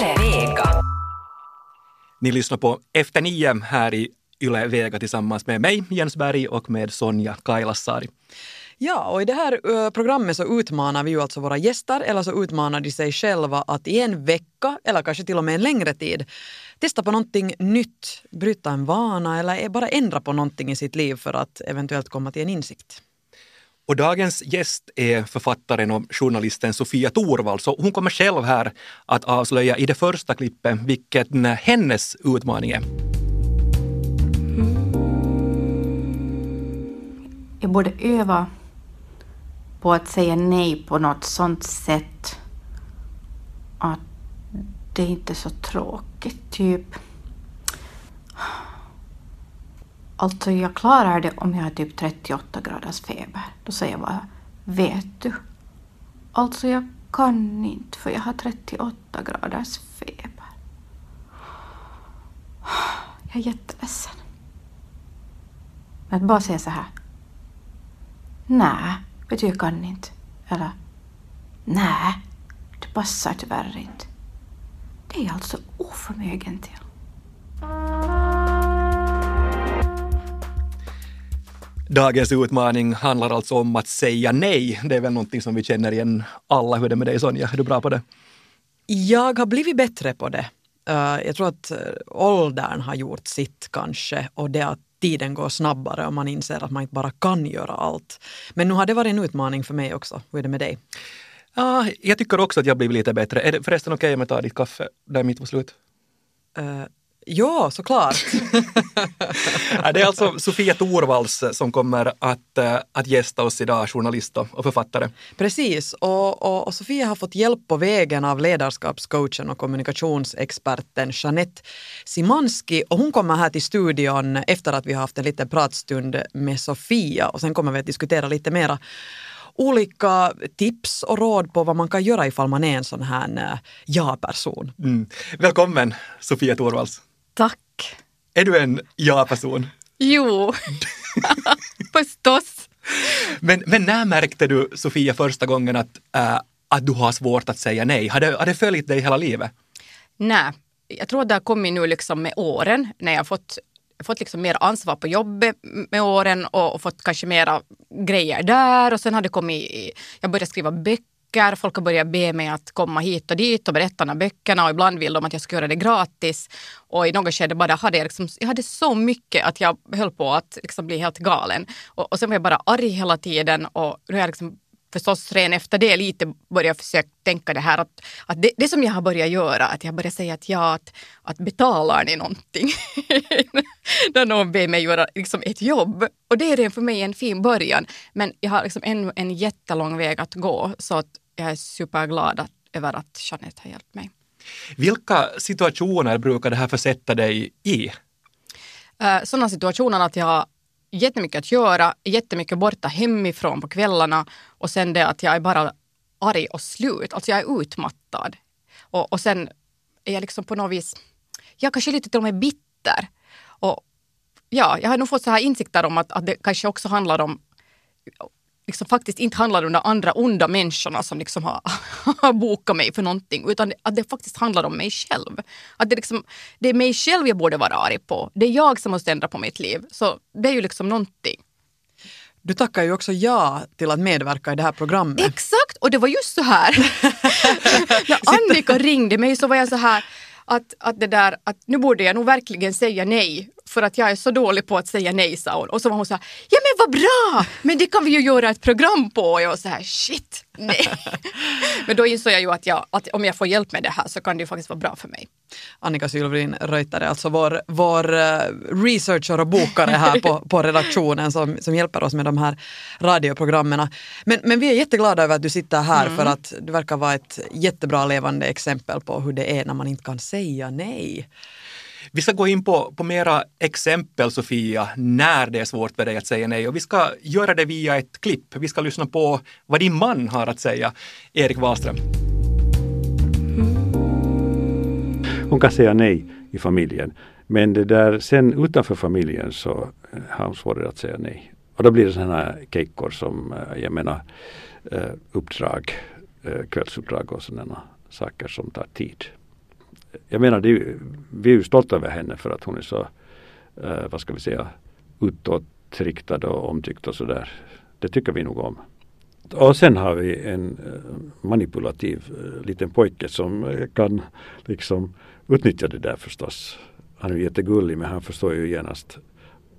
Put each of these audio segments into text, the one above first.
Yle Vega. Ni lyssnar på Efter nio här i Yle Vega tillsammans med mig, Jens Berg, och med Sonja Kailasari. Ja, och i det här uh, programmet så utmanar vi ju alltså våra gäster eller så utmanar de sig själva att i en vecka eller kanske till och med en längre tid testa på någonting nytt, bryta en vana eller bara ändra på någonting i sitt liv för att eventuellt komma till en insikt. Och dagens gäst är författaren och journalisten Sofia Torvald, så hon kommer själv här att avslöja i det första klippet vilken hennes utmaning är. Mm. Jag borde öva på att säga nej på något sånt sätt att det inte är så tråkigt, typ. Alltså, jag klarar det om jag har typ 38 graders feber. Då säger jag bara, vet du? Alltså, jag kan inte för jag har 38 graders feber. Jag är jätteledsen. Men att bara säga så här. Nej, vet du, jag kan inte. Eller, nej, det passar tyvärr inte. Det är jag alltså oförmögen till. Dagens utmaning handlar alltså om att säga nej. Det är väl någonting som vi känner igen alla. Hur är det med dig Sonja? Är du bra på det? Jag har blivit bättre på det. Uh, jag tror att uh, åldern har gjort sitt kanske och det att tiden går snabbare och man inser att man inte bara kan göra allt. Men nu har det varit en utmaning för mig också. Hur är det med dig? Ja, jag tycker också att jag blivit lite bättre. Är det förresten okej okay om jag tar ditt kaffe där mitt var slut? Uh, ja, såklart. det är alltså Sofia Torvalds som kommer att, att gästa oss idag, journalist och författare. Precis, och, och, och, Sofia har fått hjälp på vägen av ledarskapscoachen och kommunikationsexperten Jeanette Simanski och hon kommer här till studion efter att vi har haft en liten pratstund med Sofia och sen kommer vi att diskutera lite mera olika tips och råd på vad man kan göra ifall man är en sån här ja-person. Mm. Välkommen Sofia Torvalds. Tack. Är du en ja-person? Jo, förstås. Men, men när märkte du, Sofia, första gången att, äh, att du har svårt att säga nej? Har det, har det följt dig hela livet? Nej, jag tror att det har kommit nu liksom med åren när jag fått fått liksom mer ansvar på jobbet med åren och, och fått kanske mera grejer där och sen har det kommit, jag började skriva böcker folk har börjat be mig att komma hit och dit och berätta om böckerna och ibland vill de att jag ska göra det gratis. Och i något skede bara hade jag, liksom, jag hade så mycket att jag höll på att liksom bli helt galen. Och, och sen var jag bara arg hela tiden och nu är jag liksom förstås redan efter det lite börjat försöka tänka det här att, att det, det, som jag har börjat göra, att jag börjar säga att ja, att, att betalar ni någonting? När någon ber mig göra liksom ett jobb. Och det är redan för mig en fin början. Men jag har liksom ännu en jättelång väg att gå så att jag är superglad att, över att Jeanette har hjälpt mig. Vilka situationer brukar det här försätta dig i? Uh, sådana situationer att jag jättemycket att göra, jättemycket borta hemifrån på kvällarna och sen det att jag är bara arg och slut. Alltså jag är utmattad. Och, och sen är jag liksom på något vis, jag kanske lite till och med bitter. Och ja, jag har nog fått så här insikter om att, att det kanske också handlar om liksom faktiskt inte handlar om de andra onda människorna som liksom har, har bokat mig för någonting utan att det faktiskt handlar om mig själv. Att det, liksom, det är mig själv jag borde vara arg på. Det är jag som måste ändra på mitt liv. Så det är ju liksom någonting. Du tackar ju också ja till att medverka i det här programmet. Exakt! Och det var just så här. När Annika ringde mig så var jag så här att, att det där att nu borde jag nog verkligen säga nej för att jag är så dålig på att säga nej, sa hon. Och så var hon så här, ja men vad bra, men det kan vi ju göra ett program på. Och jag var så här, shit, nej. men då insåg jag ju att, jag, att om jag får hjälp med det här så kan det ju faktiskt vara bra för mig. Annika Sylvrin Reutere, alltså vår, vår uh, researcher och bokare här på, på redaktionen som, som hjälper oss med de här radioprogrammen. Men, men vi är jätteglada över att du sitter här mm. för att du verkar vara ett jättebra levande exempel på hur det är när man inte kan säga nej. Vi ska gå in på, på mera exempel, Sofia, när det är svårt för dig att säga nej. Och vi ska göra det via ett klipp. Vi ska lyssna på vad din man har att säga, Erik Wahlström. Hon kan säga nej i familjen. Men det där, sen utanför familjen så eh, har hon svårare att säga nej. Och då blir det sådana här kejkor som, eh, jag menar, eh, uppdrag, kvällsuppdrag och sådana saker som tar tid jag menar, det, vi är ju stolta över henne för att hon är så, eh, vad ska vi säga, utåtriktad och omtyckt och sådär. Det tycker vi nog om. Och sen har vi en eh, manipulativ eh, liten pojke som eh, kan liksom utnyttja det där förstås. Han är jättegullig men han förstår ju genast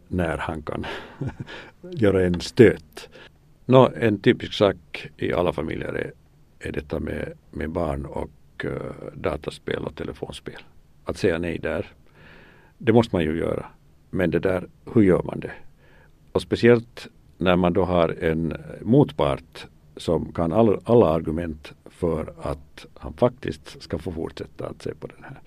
när han kan göra en stöt. Nå, en typisk sak i alla familjer är, är detta med, med barn och Eh, dataspel och telefonspel. Att säga nej där, det måste man ju göra. Men det där, hur gör man det? Och speciellt när man då har en motpart som kan all, alla argument för att han faktiskt ska få fortsätta att se på den här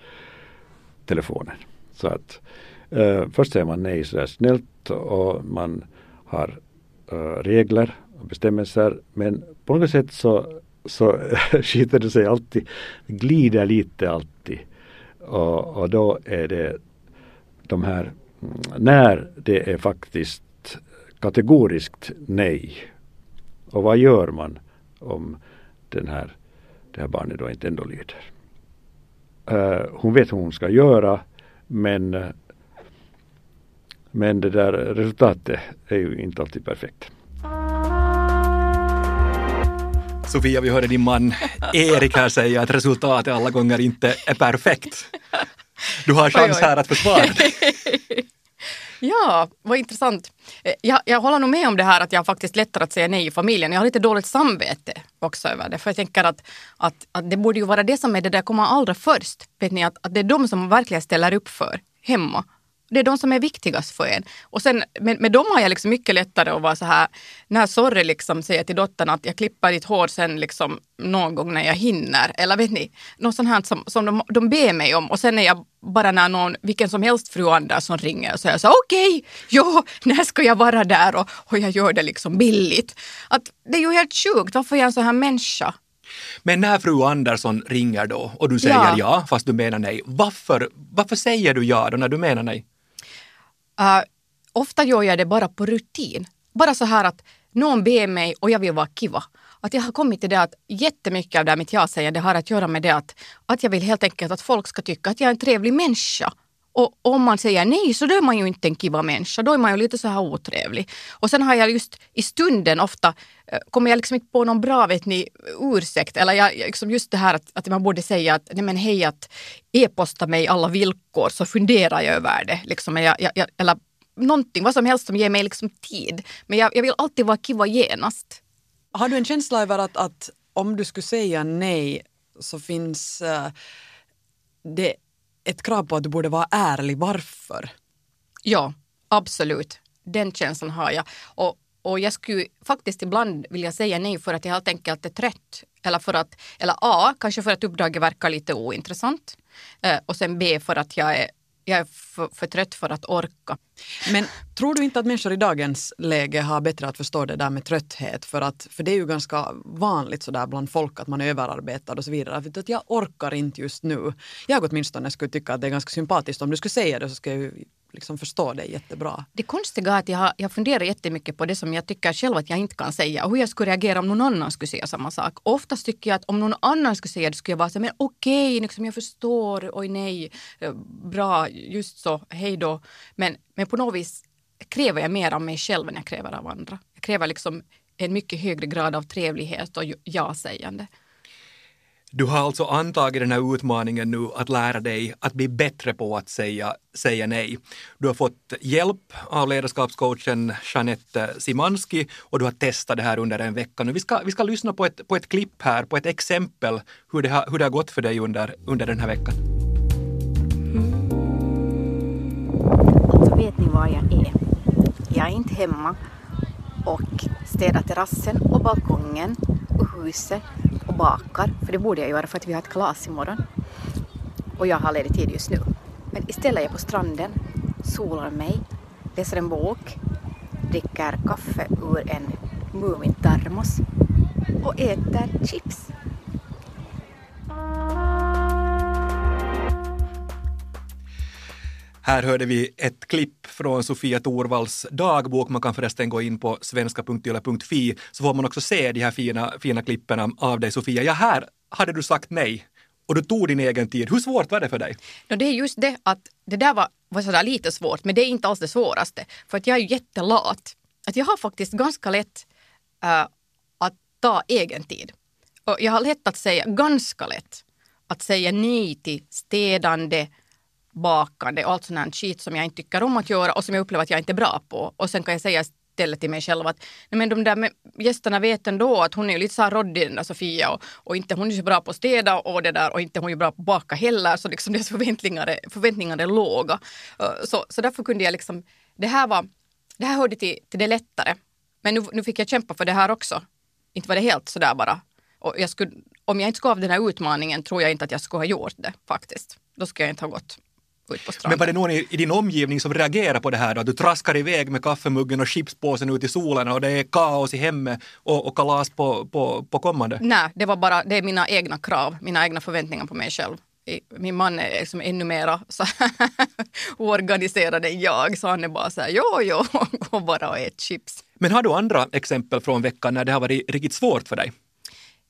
telefonen. Så att eh, först säger man nej så snällt och man har eh, regler och bestämmelser men på något sätt så, så skiter det sig alltid, glider lite alltid. Och, och då är det de här, när det är faktiskt kategoriskt nej. Och vad gör man om den här, det här barnet då inte ändå lyder? Uh, hon vet hur hon ska göra men, men det där resultatet är ju inte alltid perfekt. Sofia, vi hörde din man Erik här säga att resultatet alla gånger inte är perfekt. Du har chans här att försvara dig. Ja, vad intressant. Eh, jag, jag håller nog med om det här att jag har faktiskt lättare att säga nej i familjen. Jag har lite dåligt samvete också över det. För jag tänker att, att, att det borde ju vara det som är det där kommer allra först. Vet ni, att, att det är de som verkligen ställer upp för hemma. Det är de som är viktigast för en. Och sen, med, med dem har jag liksom mycket lättare att vara så här, när sorry liksom säger till dottern att jag klipper ditt hår sen liksom någon gång när jag hinner. Eller vet ni, något sånt här som, som de, de ber mig om. Och sen är jag bara när någon, vilken som helst fru Andersson ringer och säger så okej, okay, ja, när ska jag vara där? Och, och jag gör det liksom billigt. Att det är ju helt sjukt, varför är jag en sån här människa? Men när fru Andersson ringer då och du säger ja, ja fast du menar nej, varför, varför säger du ja då när du menar nej? Uh, ofta gör jag det bara på rutin. Bara så här att någon ber mig och jag vill vara kiva. Att jag har kommit till det att jättemycket av det mitt ja-sägande har att göra med det att, att jag vill helt enkelt att folk ska tycka att jag är en trevlig människa. Och om man säger nej så då är man ju inte en kiva människa, då är man ju lite så här otrevlig. Och sen har jag just i stunden ofta, eh, kommer jag liksom inte på någon bra vet ni, ursäkt eller jag, liksom just det här att, att man borde säga att nej men hej att e-posta mig alla villkor så funderar jag över det. Liksom, jag, jag, eller någonting, vad som helst som ger mig liksom tid. Men jag, jag vill alltid vara kiva genast. Har du en känsla över att, att om du skulle säga nej så finns uh, det ett krav på att du borde vara ärlig varför? Ja, absolut. Den känslan har jag. Och, och jag skulle faktiskt ibland vilja säga nej för att jag helt enkelt är trött. Eller för att, eller A, kanske för att uppdraget verkar lite ointressant. Eh, och sen B, för att jag är jag är för, för, trött för att orka. Men tror du inte att människor i dagens läge har bättre att förstå det där med trötthet? För, att, för det är ju ganska vanligt sådär bland folk att man är överarbetad och så vidare. Att jag orkar inte just nu. Jag åtminstone skulle tycka att det är ganska sympatiskt. Om du skulle säga det så skulle jag liksom förstå dig jättebra. Det konstiga är att jag, jag funderar jättemycket på det som jag tycker själv att jag inte kan säga och hur jag skulle reagera om någon annan skulle säga samma sak. Oftast tycker jag att om någon annan skulle säga det skulle jag vara så men okej, okay, liksom, jag förstår, oj nej, eh, bra, just så, hej då. Men, men på något vis kräver jag mer av mig själv än jag kräver av andra. Jag kräver liksom en mycket högre grad av trevlighet och ja-sägande. Du har alltså antagit den här utmaningen nu att lära dig att bli bättre på att säga, säga nej. Du har fått hjälp av ledarskapscoachen Jeanette Simanski och du har testat det här under en vecka. Nu vi, ska, vi ska lyssna på ett, på ett klipp här, på ett exempel hur det har, hur det har gått för dig under, under den här veckan. Alltså vet ni var jag är? Jag är inte hemma och städar terrassen och balkongen och huset och bakar, för det borde jag göra för att vi har ett kalas imorgon. Och jag har ledig tid just nu. Men istället är jag på stranden, solar mig, läser en bok, dricker kaffe ur en Mumintermos och äter chips. Här hörde vi ett klipp från Sofia Torvalls dagbok. Man kan förresten gå in på svenska.yle.fi så får man också se de här fina, fina klippen av dig Sofia. Ja, här hade du sagt nej och du tog din egen tid. Hur svårt var det för dig? No, det är just det att det där var, var sådär lite svårt, men det är inte alls det svåraste. För att jag är ju jättelat. Att jag har faktiskt ganska lätt uh, att ta egen tid. Och jag har lätt att säga, ganska lätt, att säga nej till städande, bakande och allt sånt här skit som jag inte tycker om att göra och som jag upplever att jag inte är bra på. Och sen kan jag säga istället till mig själv att nej men de där gästerna vet ändå att hon är lite så här råddig den där Sofia och, och inte hon är så bra på att städa och det där och inte hon är bra på att baka heller så liksom deras förväntningar är, förväntningar är låga. Eh, så, så därför kunde jag liksom, det här var, det här hörde till, till det lättare. Men nu, nu fick jag kämpa för det här också. Inte var det helt sådär bara. Och jag skulle, om jag inte skulle ha den här utmaningen tror jag inte att jag skulle ha gjort det faktiskt. Då skulle jag inte ha gått ut på stranden. Men var det någon i, i din omgivning som reagerade på det här då? Du traskar iväg med kaffemuggen och chipspåsen ut i solen och det är kaos i hemmet och, och kalas på, på, på kommande? Nej, det var bara det är mina egna krav, mina egna förväntningar på mig själv. Min man är liksom ännu mer oorganiserad än jag, så han är bara så här, jo, jo, gå bara och ät chips. Men har du andra exempel från veckan när det har varit riktigt svårt för dig?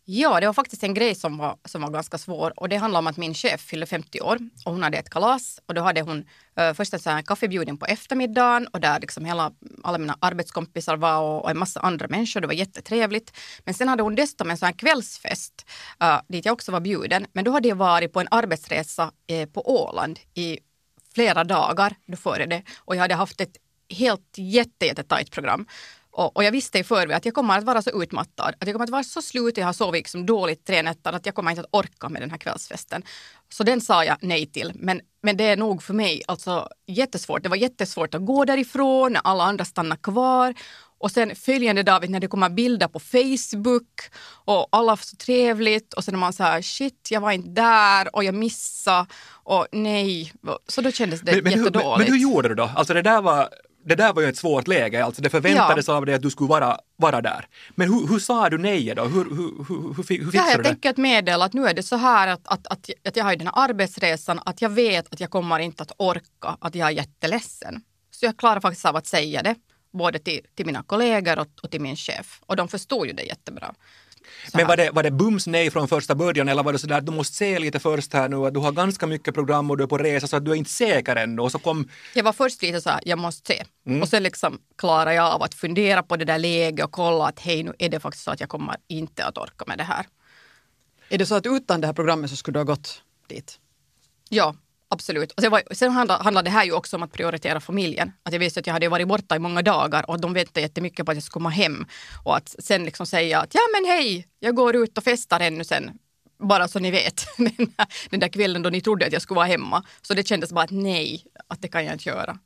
Ja, det var faktiskt en grej som var, som var ganska svår och det handlar om att min chef fyllde 50 år och hon hade ett kalas och då hade hon uh, först en sån här kaffebjudning på eftermiddagen och där liksom hela, alla mina arbetskompisar var och, och en massa andra människor. Det var jättetrevligt. Men sen hade hon dessutom en sån här kvällsfest uh, dit jag också var bjuden. Men då hade jag varit på en arbetsresa uh, på Åland i flera dagar då före det och jag hade haft ett helt jätte, program. Och, och, jag visste i förväg att jag kommer att vara så utmattad, att jag kommer att vara så slut, jag har sovit liksom dåligt tre nätter, att jag kommer inte att orka med den här kvällsfesten. Så den sa jag nej till. Men, men det är nog för mig alltså jättesvårt. Det var jättesvårt att gå därifrån när alla andra stannar kvar. Och sen följande dag när det kommer bilder på Facebook och alla var så trevligt och sen är man så här shit, jag var inte där och jag missade och nej. Så då kändes det men, men jättedåligt. Hur, men, men hur gjorde du då? Alltså det där var det där var ju ett svårt läge, alltså det förväntades ja. av dig att du skulle vara, vara där. Men hur, hur sa du nej då? Hur, hur, hur, hur, fixade ja, jag du det? tänker att meddela att nu är det så här att, att, att, att jag har den här arbetsresan, att jag vet att jag kommer inte att orka, att jag är jätteledsen. Så jag klarar faktiskt av att säga det, både till, till mina kollegor och, och till min chef. Och de förstod ju det jättebra. Men var det, var det bums nej från första början eller var det sådär att du måste se lite först här nu att du har ganska mycket program och du är på resa så att du är inte säker ännu och så kom... Jag var först lite så här, jag måste se. Mm. Och sen liksom klarar jag av att fundera på det där läget och kolla att hej nu är det faktiskt så att jag kommer inte att orka med det här. Är det så att utan det här programmet så skulle du ha gått dit? Ja, Absolut. Och sen, var, sen handlar, handlade det här ju också om att prioritera familjen. Att jag visste att jag hade varit borta i många dagar och de väntade jättemycket på att jag skulle komma hem. Och att sen liksom säga att ja men hej, jag går ut och festar ännu sen. Bara så ni vet, den där, den där kvällen då ni trodde att jag skulle vara hemma. Så det kändes bara att nej, att det kan jag inte göra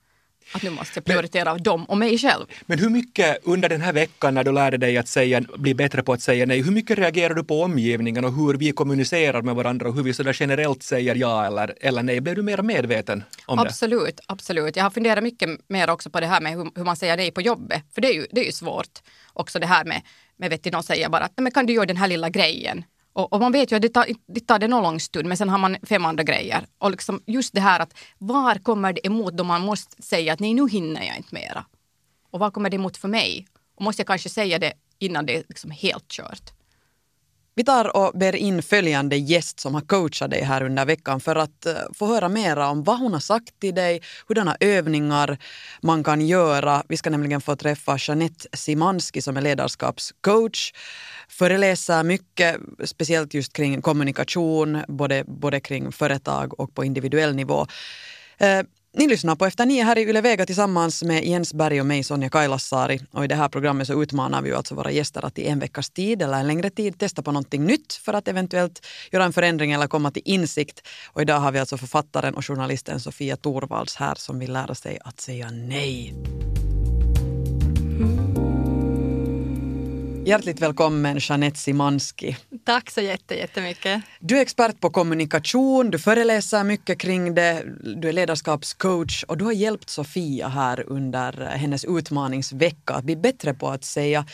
att nu måste jag prioritera men, dem och mig själv. Men hur mycket under den här veckan när du lärde dig att säga, bli bättre på att säga nej, hur mycket reagerar du på omgivningen och hur vi kommunicerar med varandra och hur vi sådär generellt säger ja eller, eller nej? Blev du mer medveten om absolut, det? Absolut, Jag har funderat mycket mer också på det här med hur, hur man säger nej på jobbet, för det är ju, det är ju svårt. Också det här med, med vet du, någon säger bara att men kan du göra den här lilla grejen? Och, och, man vet ju att det tar, det tar det någon lång stund men sen har man fem andra grejer. Och liksom just det här att var kommer det emot då man måste säga att nej nu hinner jag inte mera. Och vad kommer det emot för mig? Och måste jag kanske säga det innan det är liksom helt kört? Vi tar och ber in följande gäst som har coachat dig här under veckan för att eh, få höra mera om vad hon har sagt till dig, hurdana övningar man kan göra. Vi ska nämligen få träffa Jeanette Simanski som är ledarskapscoach föreläser mycket, speciellt just kring kommunikation, både, både kring företag och på individuell nivå. Eh, ni lyssnar på Efter nio här i Yle Vega tillsammans med Jens Berg och mig, Sonja Kailasari. Och i det här programmet så utmanar vi alltså våra gäster att i en veckas tid eller en längre tid testa på någonting nytt för att eventuellt göra en förändring eller komma till insikt. Och idag har vi alltså författaren och journalisten Sofia Torvalds här som vill lära sig att säga nej. Hjärtligt välkommen Jeanette Simanski. Tack så jättemycket. Du är expert på kommunikation, du föreläser mycket kring det, du är ledarskapscoach och du har hjälpt Sofia här under hennes utmaningsvecka att bli bättre på att säga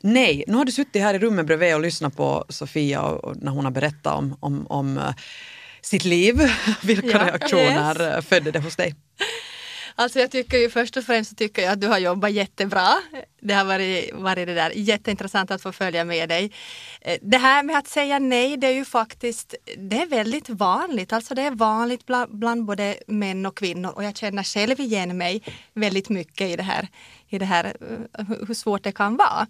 nej. Nu har du suttit här i rummet bredvid och lyssnat på Sofia och när hon har berättat om, om, om eh, sitt liv. Vilka ja, reaktioner yes. födde det hos dig? Alltså jag tycker ju först och främst så tycker jag att du har jobbat jättebra. Det har varit, varit det där jätteintressant att få följa med dig. Eh, det här med att säga nej, det är ju faktiskt, det är väldigt vanligt. Alltså det är vanligt bland, bland både män och kvinnor och jag känner själv igen mig väldigt mycket i det här, i det här eh, hur svårt det kan vara.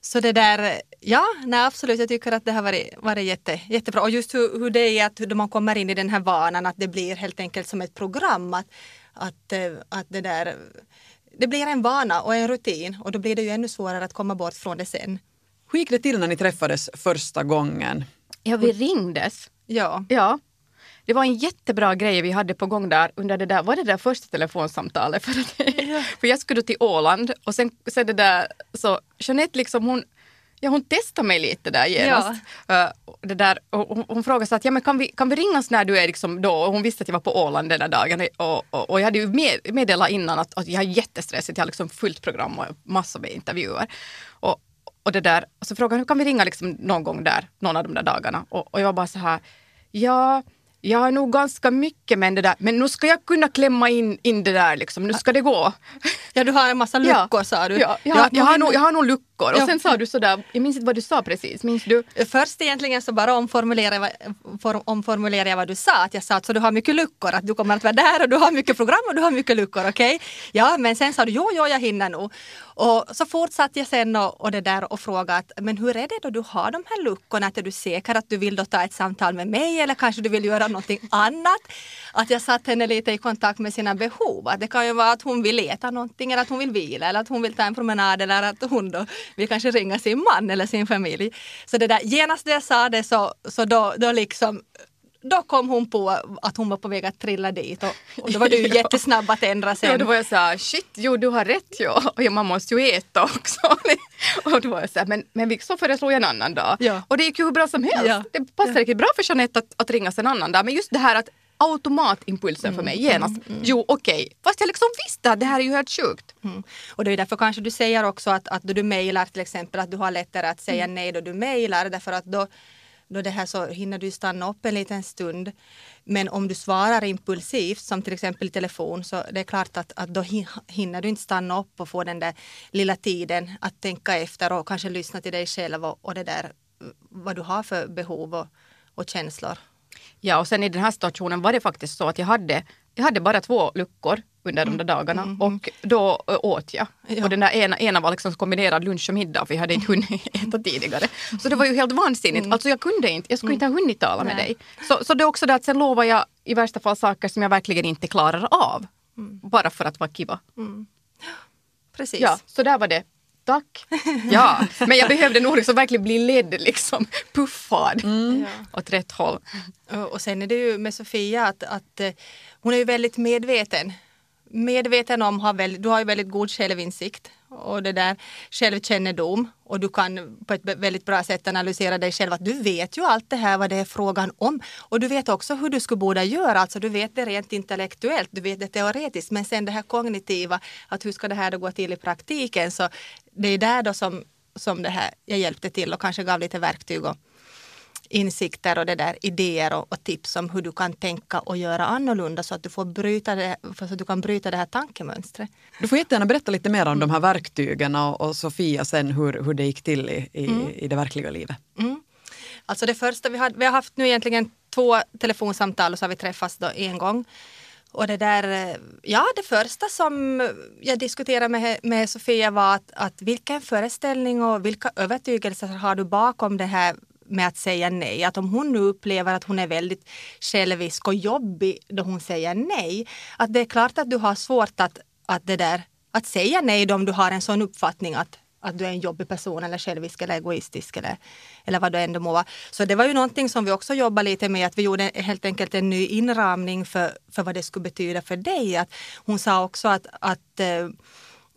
Så det där, ja, nej absolut, jag tycker att det har varit, varit jätte, jättebra. Och just hur, hur det är att man kommer in i den här vanan, att det blir helt enkelt som ett program. Att, att, eh, att det där, det blir en vana och en rutin och då blir det ju ännu svårare att komma bort från det sen. Hur gick det till när ni träffades första gången? Ja, vi ringdes. Ja. Ja. Det var en jättebra grej vi hade på gång där under det där, var det där första telefonsamtalet? För, att, för jag skulle till Åland och sen, sen det där, så Jeanette liksom hon, ja hon testade mig lite där genast. Uh, det där, hon, hon frågade så att, ja men kan vi, kan vi ringas när du är liksom då? Och hon visste att jag var på Åland den där dagen och, och, och jag hade ju med, meddelat innan att, att jag är jättestressigt, jag har liksom fullt program och massor med intervjuer. Och, och det där, och så frågade hon, kan vi ringa liksom någon gång där, någon av de där dagarna? Och, och jag var bara så här, ja jag har nog ganska mycket men det där, men nu ska jag kunna klämma in, in det där liksom, nu ska det gå. Ja, du har en massa luckor ja. sa du. Ja, jag, har, jag, har nog, jag har nog luckor. Och sen sa du sådär, jag minns inte vad du sa precis, minns du? Först egentligen så bara omformulerade jag, omformulerade jag vad du sa, att jag sa att så du har mycket luckor, att du kommer att vara där och du har mycket program och du har mycket luckor, okej? Okay? Ja, men sen sa du jo, jo, jag hinner nog. Och så fortsatte jag sen och, och det där och frågade att, men hur är det då du har de här luckorna? Att är du säker att du vill då ta ett samtal med mig eller kanske du vill göra någonting annat? Att jag satte henne lite i kontakt med sina behov. Att det kan ju vara att hon vill äta någonting eller att hon vill vila eller att hon vill ta en promenad eller att hon då vill kanske ringa sin man eller sin familj. Så det där, genast när jag sa det så, så då, då liksom då kom hon på att hon var på väg att trilla dit och, och då var du ju jättesnabb att ändra sig. Ja, då var jag så här, shit, jo du har rätt ja. Och man måste ju äta också. och då var jag så här, men, men så föreslog jag en annan dag. Ja. Och det gick ju hur bra som helst. Ja. Det passade riktigt bra för Jeanette att, att ringas en annan dag. Men just det här att automatimpulsen för mig genast. Mm, mm, jo okej, okay. fast jag liksom visste att det här är ju helt sjukt. Mm. Och det är därför kanske du säger också att, att då du mejlar till exempel att du har lättare att säga mm. nej då du mejlar därför att då då det här så hinner du stanna upp en liten stund. Men om du svarar impulsivt, som till exempel i telefon, så det är klart att, att då hinner du inte stanna upp och få den där lilla tiden att tänka efter och kanske lyssna till dig själv och, och det där vad du har för behov och, och känslor. Ja, och sen i den här situationen var det faktiskt så att jag hade, jag hade bara två luckor under de där dagarna mm, mm, och då äh, åt jag. Ja. Och den där ena, ena var liksom kombinerad lunch och middag för jag hade inte hunnit äta tidigare. Så det var ju helt vansinnigt. Mm. Alltså jag kunde inte, jag skulle inte ha hunnit tala med dig. Så, så det är också det att sen lovar jag i värsta fall saker som jag verkligen inte klarar av. Bara för att vara kiva. Precis. Ja, så där var det. Tack. Ja, men jag behövde nog liksom verkligen bli ledd, liksom, puffad mm. åt rätt håll. Och sen är det ju med Sofia att, att hon är ju väldigt medveten medveten om, har väldigt, du har ju väldigt god självinsikt och det där självkännedom. Och du kan på ett väldigt bra sätt analysera dig själv att du vet ju allt det här vad det är frågan om. Och du vet också hur du skulle borde göra, alltså du vet det rent intellektuellt, du vet det teoretiskt. Men sen det här kognitiva, att hur ska det här då gå till i praktiken? Så det är där då som, som det här jag hjälpte till och kanske gav lite verktyg och, insikter och det där idéer och, och, tips om hur du kan tänka och göra annorlunda så att du, får bryta det, så att du kan bryta det här tankemönstret. Du får jättegärna berätta lite mer om mm. de här verktygen och, och, Sofia sen hur, hur det gick till i, i, mm. i det verkliga livet. Mm. Alltså det första vi har, vi har haft nu egentligen två telefonsamtal och så har vi träffats då en gång. Och det där, ja det första som jag diskuterade med, med Sofia var att, att vilken föreställning och vilka övertygelser har du bakom det här med att säga nej. Att om hon nu upplever att hon är väldigt självisk och jobbig då hon säger nej, att det är klart att du har svårt att, att, det där, att säga nej då om du har en sån uppfattning att att du är en jobbig person eller självisk eller egoistisk eller, eller vad du ändå må vara. Så det var ju någonting som vi också jobbade lite med, att vi gjorde helt enkelt en ny inramning för, för vad det skulle betyda för dig. Att hon sa också att, att eh,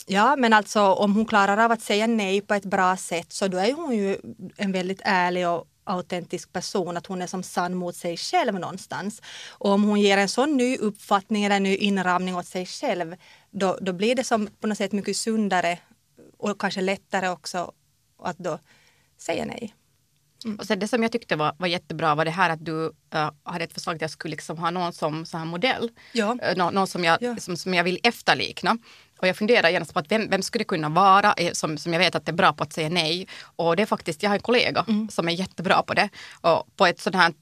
Ja, men alltså om hon klarar av att säga nej på ett bra sätt så då är hon ju en väldigt ärlig och autentisk person, att hon är som sann mot sig själv någonstans. Och om hon ger en sån ny uppfattning eller ny inramning åt sig själv, då, då blir det som på något sätt mycket sundare och kanske lättare också att då säga nej. Och sen det som jag tyckte var, var jättebra var det här att du äh, hade ett förslag att jag skulle liksom ha någon som så här modell. Ja. Äh, nå- någon som jag, Ja. som, som jag vill efterlikna. Och jag funderar genast på att vem, vem skulle det kunna vara eh, som, som jag vet att är bra på att säga nej. Och det är faktiskt, jag har en kollega som är jättebra på det. Och på ett sådant här,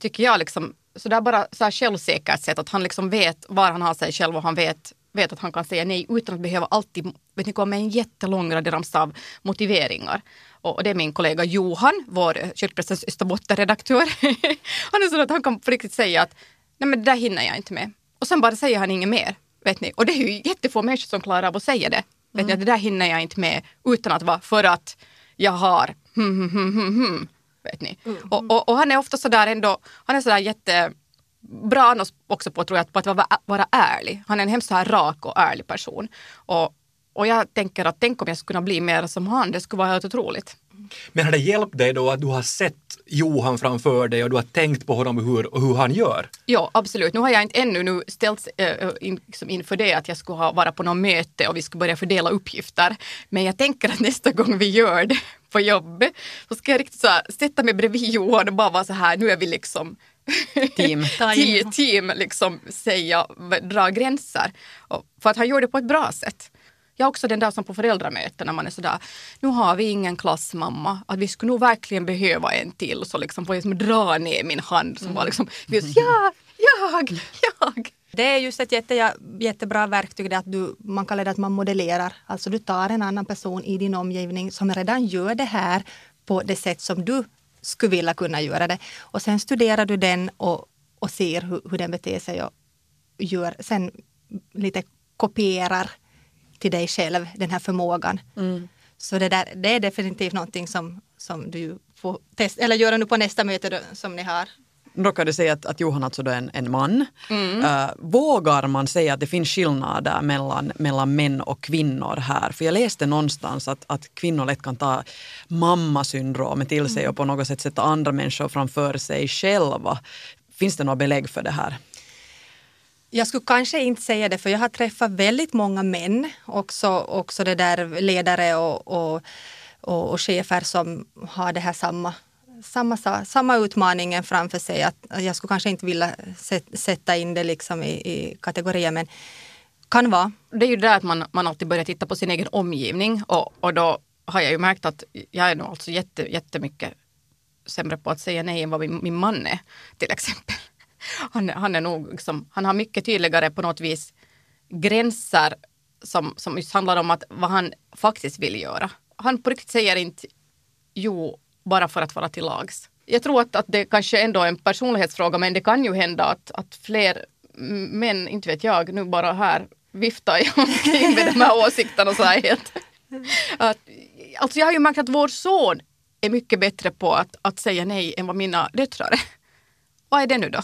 tycker jag, liksom, så där bara så här självsäkert sätt att han liksom vet var han har sig själv och han vet vet att han kan säga nej utan att behöva alltid vet ni, komma med en jättelång radierams av motiveringar. Och, och det är min kollega Johan, vår eh, Kyrkpressens Österbottenredaktör. han är så att han kan på riktigt säga att nej men det där hinner jag inte med. Och sen bara säger han inget mer. Vet ni? Och det är ju jättefå människor som klarar av att säga det. Vet ni, att det där hinner jag inte med utan att vara för att jag har hmm, hmm, hmm, hmm, hmm. Vet ni? Och, och, och han är ofta sådär ändå, han är sådär jätte bra annars också på, tror jag, på att vara, vara ärlig. Han är en hemskt här rak och ärlig person. Och, och jag tänker att tänk om jag skulle kunna bli mer som han, det skulle vara helt otroligt. Men har det hjälpt dig då att du har sett Johan framför dig och du har tänkt på honom och hur, och hur han gör? Ja, absolut. Nu har jag inte ännu nu ställts äh, in, liksom inför det att jag skulle ha, vara på något möte och vi ska börja fördela uppgifter. Men jag tänker att nästa gång vi gör det på jobbet så ska jag riktigt så här, sätta mig bredvid Johan och bara vara så här, nu är vi liksom Team. Ta in. Te- team liksom säga, dra gränser. Och för att han gör det på ett bra sätt. Jag är också den där som på föräldramöten när man är sådär, nu har vi ingen klassmamma, att vi skulle nog verkligen behöva en till. Så liksom får jag liksom dra ner min hand som var liksom, just, ja, jag, jag. Det är just ett jätte, jättebra verktyg att du, man kallar det att man modellerar. Alltså du tar en annan person i din omgivning som redan gör det här på det sätt som du skulle vilja kunna göra det. Och sen studerar du den och, och ser hur, hur den beter sig och gör, sen lite kopierar till dig själv den här förmågan. Så det, där, det är definitivt någonting som, som du får testa, eller göra nu på nästa möte då, som ni har. Du säga att, att Johan alltså då är en, en man. Eh, vågar man säga att det finns skillnader mellan, mellan män och kvinnor här? För jag läste någonstans att, att kvinnor lätt kan ta mammasyndromet till sig och på något sätt sätta andra människor framför sig själva. Finns det några belägg för det här? Jag skulle kanske inte säga det för jag har träffat väldigt många män, också, också det där ledare och, och, och, och chefer som har det här samma, samma, samma utmaningen framför sig. Att jag skulle kanske inte vilja sätta in det liksom i, i kategorier men kan vara. Det är ju där att man, man alltid börjar titta på sin egen omgivning och, och då har jag ju märkt att jag är nog alltså jätte, jättemycket sämre på att säga nej än vad min, min man är till exempel. Han, han är nog liksom, han har mycket tydligare på något vis gränser som, som just handlar om att vad han faktiskt vill göra. Han på riktigt säger inte jo bara för att vara till lags. Jag tror att, att det kanske ändå är en personlighetsfråga men det kan ju hända att, att fler män, inte vet jag, nu bara här viftar jag omkring med de här åsikterna så här helt. Att, alltså jag har ju märkt att vår son är mycket bättre på att, att säga nej än vad mina döttrar är. Vad är det nu då?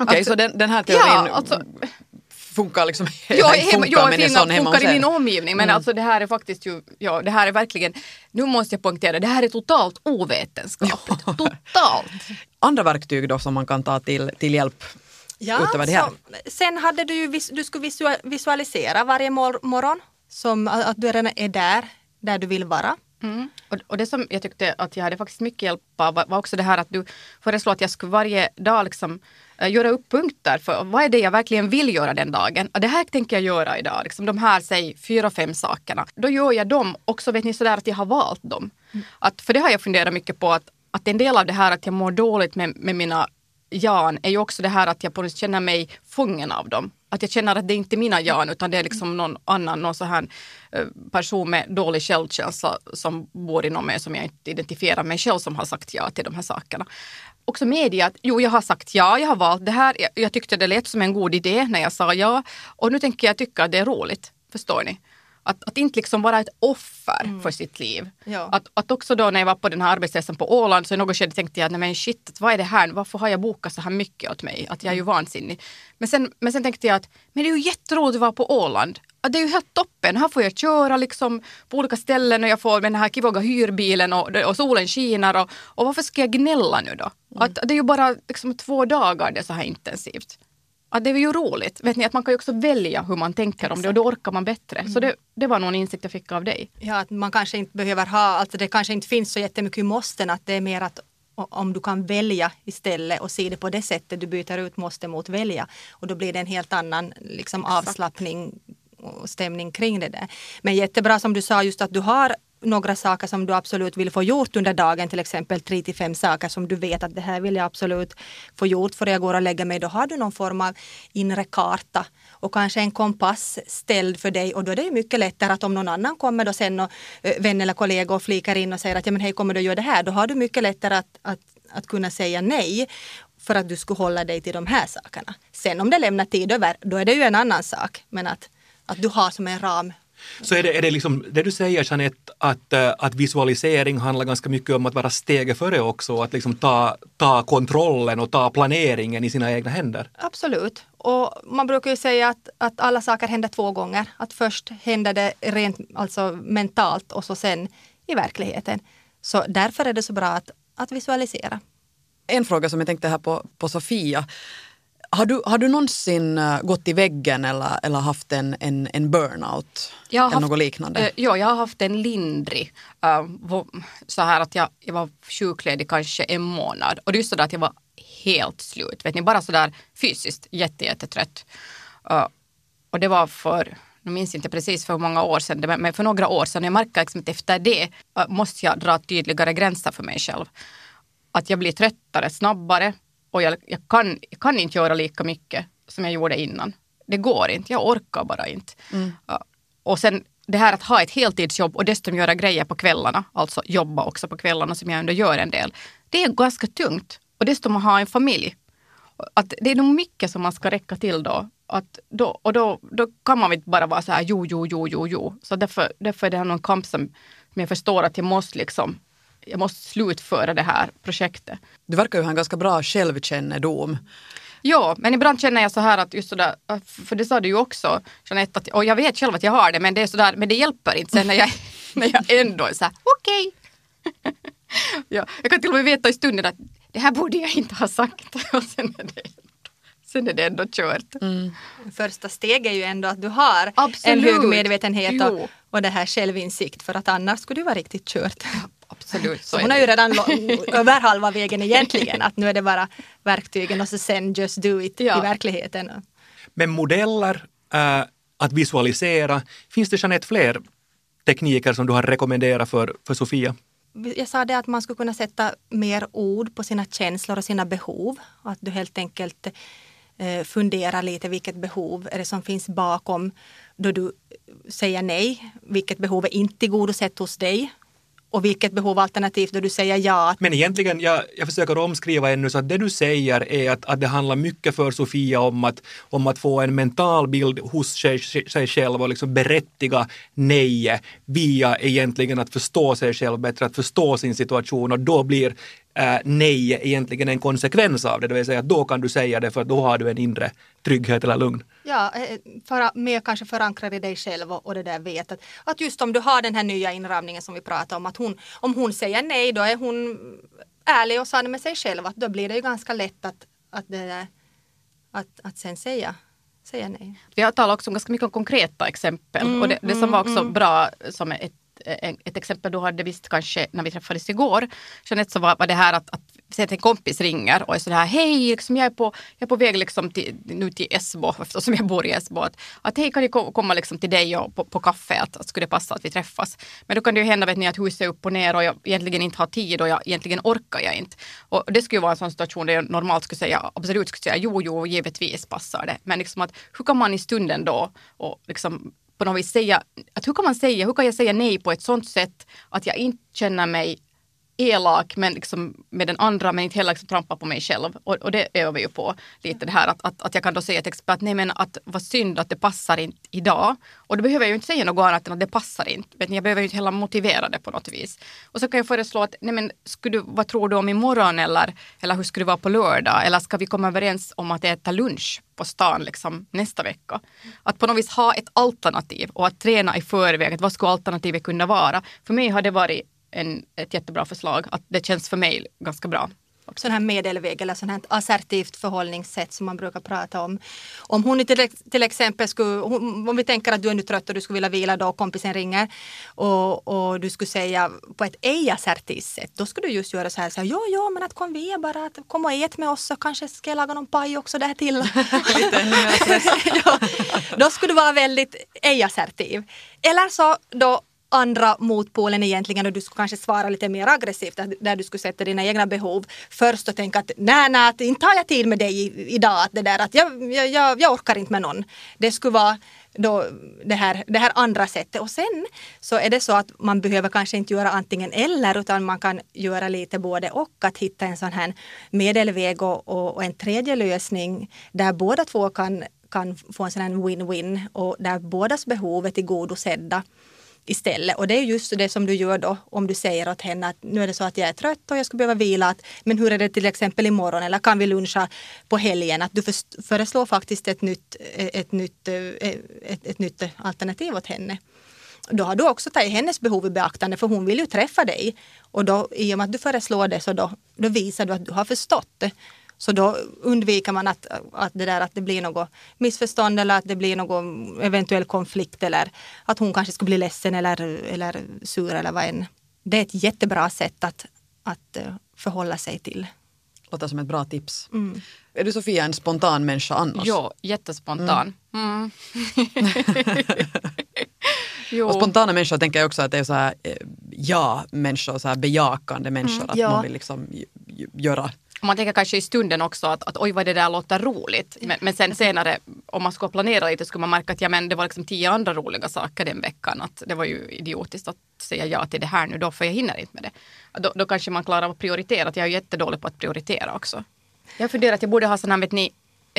Okej, Alltså- så den, den här teorin Ja, alltså- funkar liksom Ja, hemma, ja, men är funkar, sån hemma funkar hos i min omgivning men alltså det här är faktiskt ju, ja det här är verkligen, nu måste jag poängtera, det här är totalt ovetenskapligt. Totalt! Andra verktyg då som man kan ta till, till hjälp utöver det här? så, sen hade du ju, du skulle visua- visualisera varje mor- morgon som att du redan är där, där du vill vara. Mm. Och, och det som jag tyckte att jag hade faktiskt mycket hjälp av var, var också det här att du föreslår att jag skulle varje dag liksom, göra upp punkter för vad är det jag verkligen vill göra den dagen. Och det här tänker jag göra idag, liksom de här säg fyra, fem sakerna. Då gör jag dem och så vet ni sådär att jag har valt dem. Att, för det har jag funderat mycket på att, att en del av det här att jag mår dåligt med, med mina Jan är ju också det här att jag på något känner mig fången av dem. Att jag känner att det inte är mina Jan utan det är liksom någon annan, någon så här eh, person med dålig självkänsla som bor inom mig som jag inte identifierar mig själv som har sagt ja till de här sakerna. Också media, att jo jag har sagt ja, jag har valt det här, jag, jag tyckte det lät som en god idé när jag sa ja och nu tänker jag tycka att det är roligt. Förstår ni? Att, att inte liksom vara ett offer för sitt liv. Ja. Att, att också då när jag var på den här arbetsresan på Åland så i något skede tänkte jag, nej men shit, vad är det här? Varför har jag bokat så här mycket åt mig? Att jag är ju vansinnig. Men sen, men sen tänkte jag att, men det är ju jätteroligt att vara på Åland. Att det är ju helt toppen. Här får jag köra liksom på olika ställen och jag får med den här kivoga hyrbilen och, och solen skiner. Och, och varför ska jag gnälla nu då? Att det är ju bara liksom två dagar det är så här intensivt. Att det är ju roligt. Vet ni, att man kan ju också välja hur man tänker om det och då orkar man bättre. Så det, det var nog en insikt jag fick av dig. Ja, att man kanske inte behöver ha, alltså det kanske inte finns så jättemycket måsten, att det är mer att om du kan välja istället och se det på det sättet, du byter ut måste mot välja och då blir det en helt annan liksom, avslappning och stämning kring det där. Men jättebra som du sa just att du har några saker som du absolut vill få gjort under dagen, till exempel tre till fem saker som du vet att det här vill jag absolut få gjort för jag går och lägger mig. Då har du någon form av inre karta och kanske en kompass ställd för dig och då är det mycket lättare att om någon annan kommer då sen och eh, vän eller kollega och flikar in och säger att ja men hej kommer du göra det här, då har du mycket lättare att, att, att kunna säga nej för att du skulle hålla dig till de här sakerna. Sen om det lämnar tid över, då är det ju en annan sak. Men att, att du har som en ram så är det, är det liksom det du säger Jeanette, att, eh, att visualisering handlar ganska mycket om att vara steget före också, att liksom ta, ta kontrollen och ta planeringen i sina egna händer? Absolut. Och man brukar ju säga att, att alla saker händer två gånger. Att först händer det rent alltså mentalt och så sen i verkligheten. Så därför är det så bra att, att visualisera. En fråga som jag tänkte här på, på Sofia. Har du, har du någonsin eh, gått i väggen eller, eller haft en, en, en burnout? Jag eller haft, något liknande? Eh, ja, jag har haft en lindrig. Uh, så här att jag, jag var sjukledig kanske en månad och det är just så att jag var helt slut. Vet ni, bara så där fysiskt jättetrött. Uh, och det var för jag minns inte precis för hur många år sedan, men för några år sedan. Jag märker liksom att efter det måste jag dra tydligare gränser för mig själv. Att jag blir tröttare snabbare och jag, jag, kan, jag kan inte göra lika mycket som jag gjorde innan. Det går inte, jag orkar bara inte. Mm. Och sen det här att ha ett heltidsjobb och dessutom göra grejer på kvällarna, alltså jobba också på kvällarna som jag ändå gör en del. Det är ganska tungt. Och dessutom att ha en familj. Att det är nog mycket som man ska räcka till då. Att då och då, då kan man inte bara vara så här jo, jo, jo, jo, jo. Så därför, därför är det här någon kamp som, som jag förstår att jag måste liksom jag måste slutföra det här projektet. Du verkar ju ha en ganska bra självkännedom. Ja, men ibland känner jag så här att just sådär, för det sa du ju också Jeanette, att, och jag vet själv att jag har det men det är sådär, men det hjälper inte sen när jag, när jag ändå är såhär, okej. Okay. ja, jag kan till och med veta i stunden att det här borde jag inte ha sagt och sen är det, sen är det ändå kört. Mm. Första steget är ju ändå att du har Absolut. en hög medvetenhet och, och det här självinsikt för att annars skulle det vara riktigt kört. Absolut. Så, så hon är ju redan över halva vägen egentligen. Att nu är det bara verktygen och så sen just do it ja. i verkligheten. Men modeller, äh, att visualisera, finns det Jeanette fler tekniker som du har rekommenderat för, för Sofia? Jag sa det att man skulle kunna sätta mer ord på sina känslor och sina behov. Att du helt enkelt eh, funderar lite vilket behov är det som finns bakom då du säger nej. Vilket behov är inte tillgodosett hos dig och vilket behov alternativt då du säger ja. Men egentligen, jag, jag försöker omskriva ännu så att det du säger är att, att det handlar mycket för Sofia om att, om att få en mental bild hos sig, sig själv och liksom berättiga nejet via egentligen att förstå sig själv bättre, att förstå sin situation och då blir eh, äh, nej egentligen en konsekvens av det, det vill säga att då kan du säga det för då har du en inre trygghet eller lugn. Ja, eh, för, mer kanske förankrad i dig själv och, och det där vetet. Att just om du har den här nya inramningen som vi pratade om, att hon, om hon säger nej då är hon ärlig och sann med sig själv, att då blir det ju ganska lätt att, att, det, att, att sen säga säga nej. Vi har talat också ganska mycket om konkreta exempel mm, och det, det som var också mm, bra som ett ett exempel du hade visst kanske när vi träffades igår, Jeanette, så var, var det här att, att säg att en kompis ringer och är sådär, hej, liksom, jag, är på, jag är på väg liksom till, nu till Esbo, eftersom jag bor i Esbo, att, att hej, kan jag komma liksom till dig och på, på kaffe, att, att skulle det passa att vi träffas? Men då kan det ju hända vet ni, att huset är upp och ner och jag egentligen inte har tid och jag, egentligen orkar jag inte. Och det skulle ju vara en sån situation där jag normalt skulle säga, absolut skulle säga, jo, jo, givetvis passar det. Men liksom att, hur kan man i stunden då och liksom på något vis säga, att hur kan man säga, hur kan jag säga nej på ett sånt sätt att jag inte känner mig elak men liksom med den andra men inte heller liksom trampa på mig själv. Och, och det övar vi ju på lite det här att, att, att jag kan då säga till expert, nej men att vad synd att det passar inte idag. Och då behöver jag ju inte säga något annat än att det passar inte. Vet ni, jag behöver ju inte heller motivera det på något vis. Och så kan jag föreslå att, nej men skulle, vad tror du om imorgon eller, eller hur skulle det vara på lördag? Eller ska vi komma överens om att äta lunch på stan liksom nästa vecka? Att på något vis ha ett alternativ och att träna i förväg. Att vad skulle alternativet kunna vara? För mig har det varit en, ett jättebra förslag. Att det känns för mig ganska bra. sån här medelväg eller sån här assertivt förhållningssätt som man brukar prata om. Om hon till, till exempel skulle, om vi tänker att du är nu trött och du skulle vilja vila då kompisen ringer och, och du skulle säga på ett ej-assertivt sätt, då skulle du just göra så här, så här jo, jo, men att kom vi bara, att kom och ät med oss så kanske ska jag laga någon paj också där till. ja, då skulle du vara väldigt ej-assertiv. Eller så då andra motpolen egentligen och du skulle kanske svara lite mer aggressivt där du skulle sätta dina egna behov först och tänka att nej, nej, inte har jag tid med dig idag, att det där att jag, jag, jag, jag orkar inte med någon. Det skulle vara då det här, det här andra sättet. Och sen så är det så att man behöver kanske inte göra antingen eller utan man kan göra lite både och. Att hitta en sån här medelväg och, och, och en tredje lösning där båda två kan, kan få en sån här win-win och där bådas behov är tillgodosedda istället. Och det är just det som du gör då om du säger åt henne att nu är det så att jag är trött och jag skulle behöva vila. Att, men hur är det till exempel imorgon eller kan vi luncha på helgen? Att du föreslår faktiskt ett nytt, eh, ett, nytt, eh, eh, ett, ett nytt alternativ åt henne. Då har du också tagit hennes behov i beaktande för hon vill ju träffa dig. Och då, i och med att du föreslår det så då, då visar du att du har förstått det. Så då undviker man att, att, det där, att det blir något missförstånd eller att det blir någon eventuell konflikt eller att hon kanske skulle bli ledsen eller, eller sur eller vad än. Det är ett jättebra sätt att, att eh, förhålla sig till. Låter som ett bra tips. Mm. Är du Sofia en spontan människa annars? Ja, jättespontan. Mm. Mm. och spontana människor tänker jag också att det är så här eh, ja-människor, så här bejakande människor. Mm, att ja. man vill liksom göra man tänker kanske i stunden också att, att oj vad det där låter roligt. Men, men sen senare om man skulle planera lite skulle man märka att ja, men det var liksom tio andra roliga saker den veckan. Att det var ju idiotiskt att säga ja till det här nu då för jag hinner inte med det. Då, då kanske man klarar av att prioritera. Att jag är jättedålig på att prioritera också. Jag funderar att jag borde ha sån här, vet ni,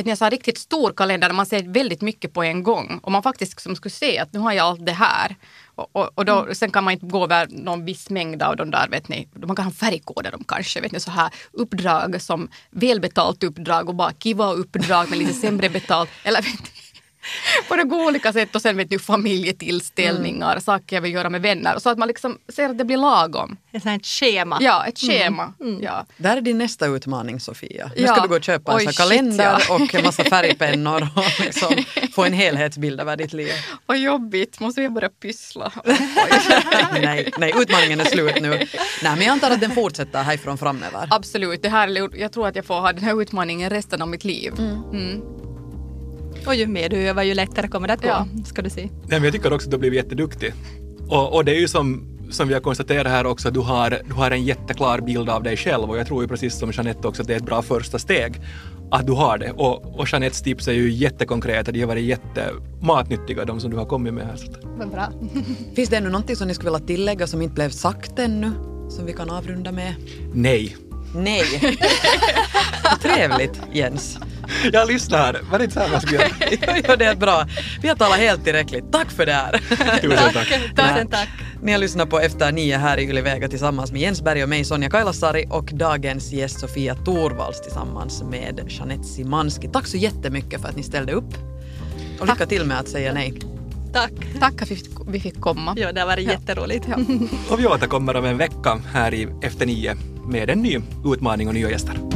en riktigt stor kalender där man ser väldigt mycket på en gång och man faktiskt liksom skulle se att nu har jag allt det här. Och, och, och då, mm. Sen kan man inte gå över någon viss mängd av de där, vet ni, man kan ha färgkoder dem kanske, vet ni, så här uppdrag som välbetalt uppdrag och bara kiva uppdrag med lite sämre betalt. Eller vet ni, på några olika sätt och sen vet du familjetillställningar, mm. saker jag vill göra med vänner. Så att man liksom ser att det blir lagom. Ett schema. Ja, ett schema. Mm. Mm. Ja. Där är din nästa utmaning Sofia. Nu ja. ska du gå och köpa Oj, en kalender shit, ja. och en massa färgpennor och liksom få en helhetsbild över ditt liv. Vad jobbigt, måste jag börja pyssla? nej, nej, utmaningen är slut nu. Nej, men jag antar att den fortsätter härifrån framöver. Absolut, det här, jag tror att jag får ha den här utmaningen resten av mitt liv. Mm. Och ju mer du övar ju lättare kommer det att gå, ja. ska du se. Nej, men jag tycker också att du har blivit jätteduktig. Och, och det är ju som, som vi har konstaterat här också, att du har, du har en jätteklar bild av dig själv och jag tror ju precis som Jeanette också att det är ett bra första steg att du har det. Och, och Jeanettes tips är ju jättekonkreta, de har varit jättematnyttiga de som du har kommit med här. Men bra. Finns det ännu någonting som ni skulle vilja tillägga som inte blev sagt ännu, som vi kan avrunda med? Nej. Nej. Trevligt Jens. Jag lyssnar. Var det inte så här man skulle göra? jo, det är bra. Vi har talat helt tillräckligt. Tack för det här. Tusen tack. Tusen tack. Ni har lyssnat på Efter nio här i Yle Vega tillsammans med Jens Berg och mig Sonja Kailasari och dagens gäst Sofia Torvalds tillsammans med Jeanette Simanski. Tack så jättemycket för att ni ställde upp. Och lycka till med att säga nej. Tack. Tack att vi fick, komma. Ja, det har varit ja. jätteroligt. Ja. och vi återkommer om en vecka här i Efter nio med en ny utmaning och nya gäster.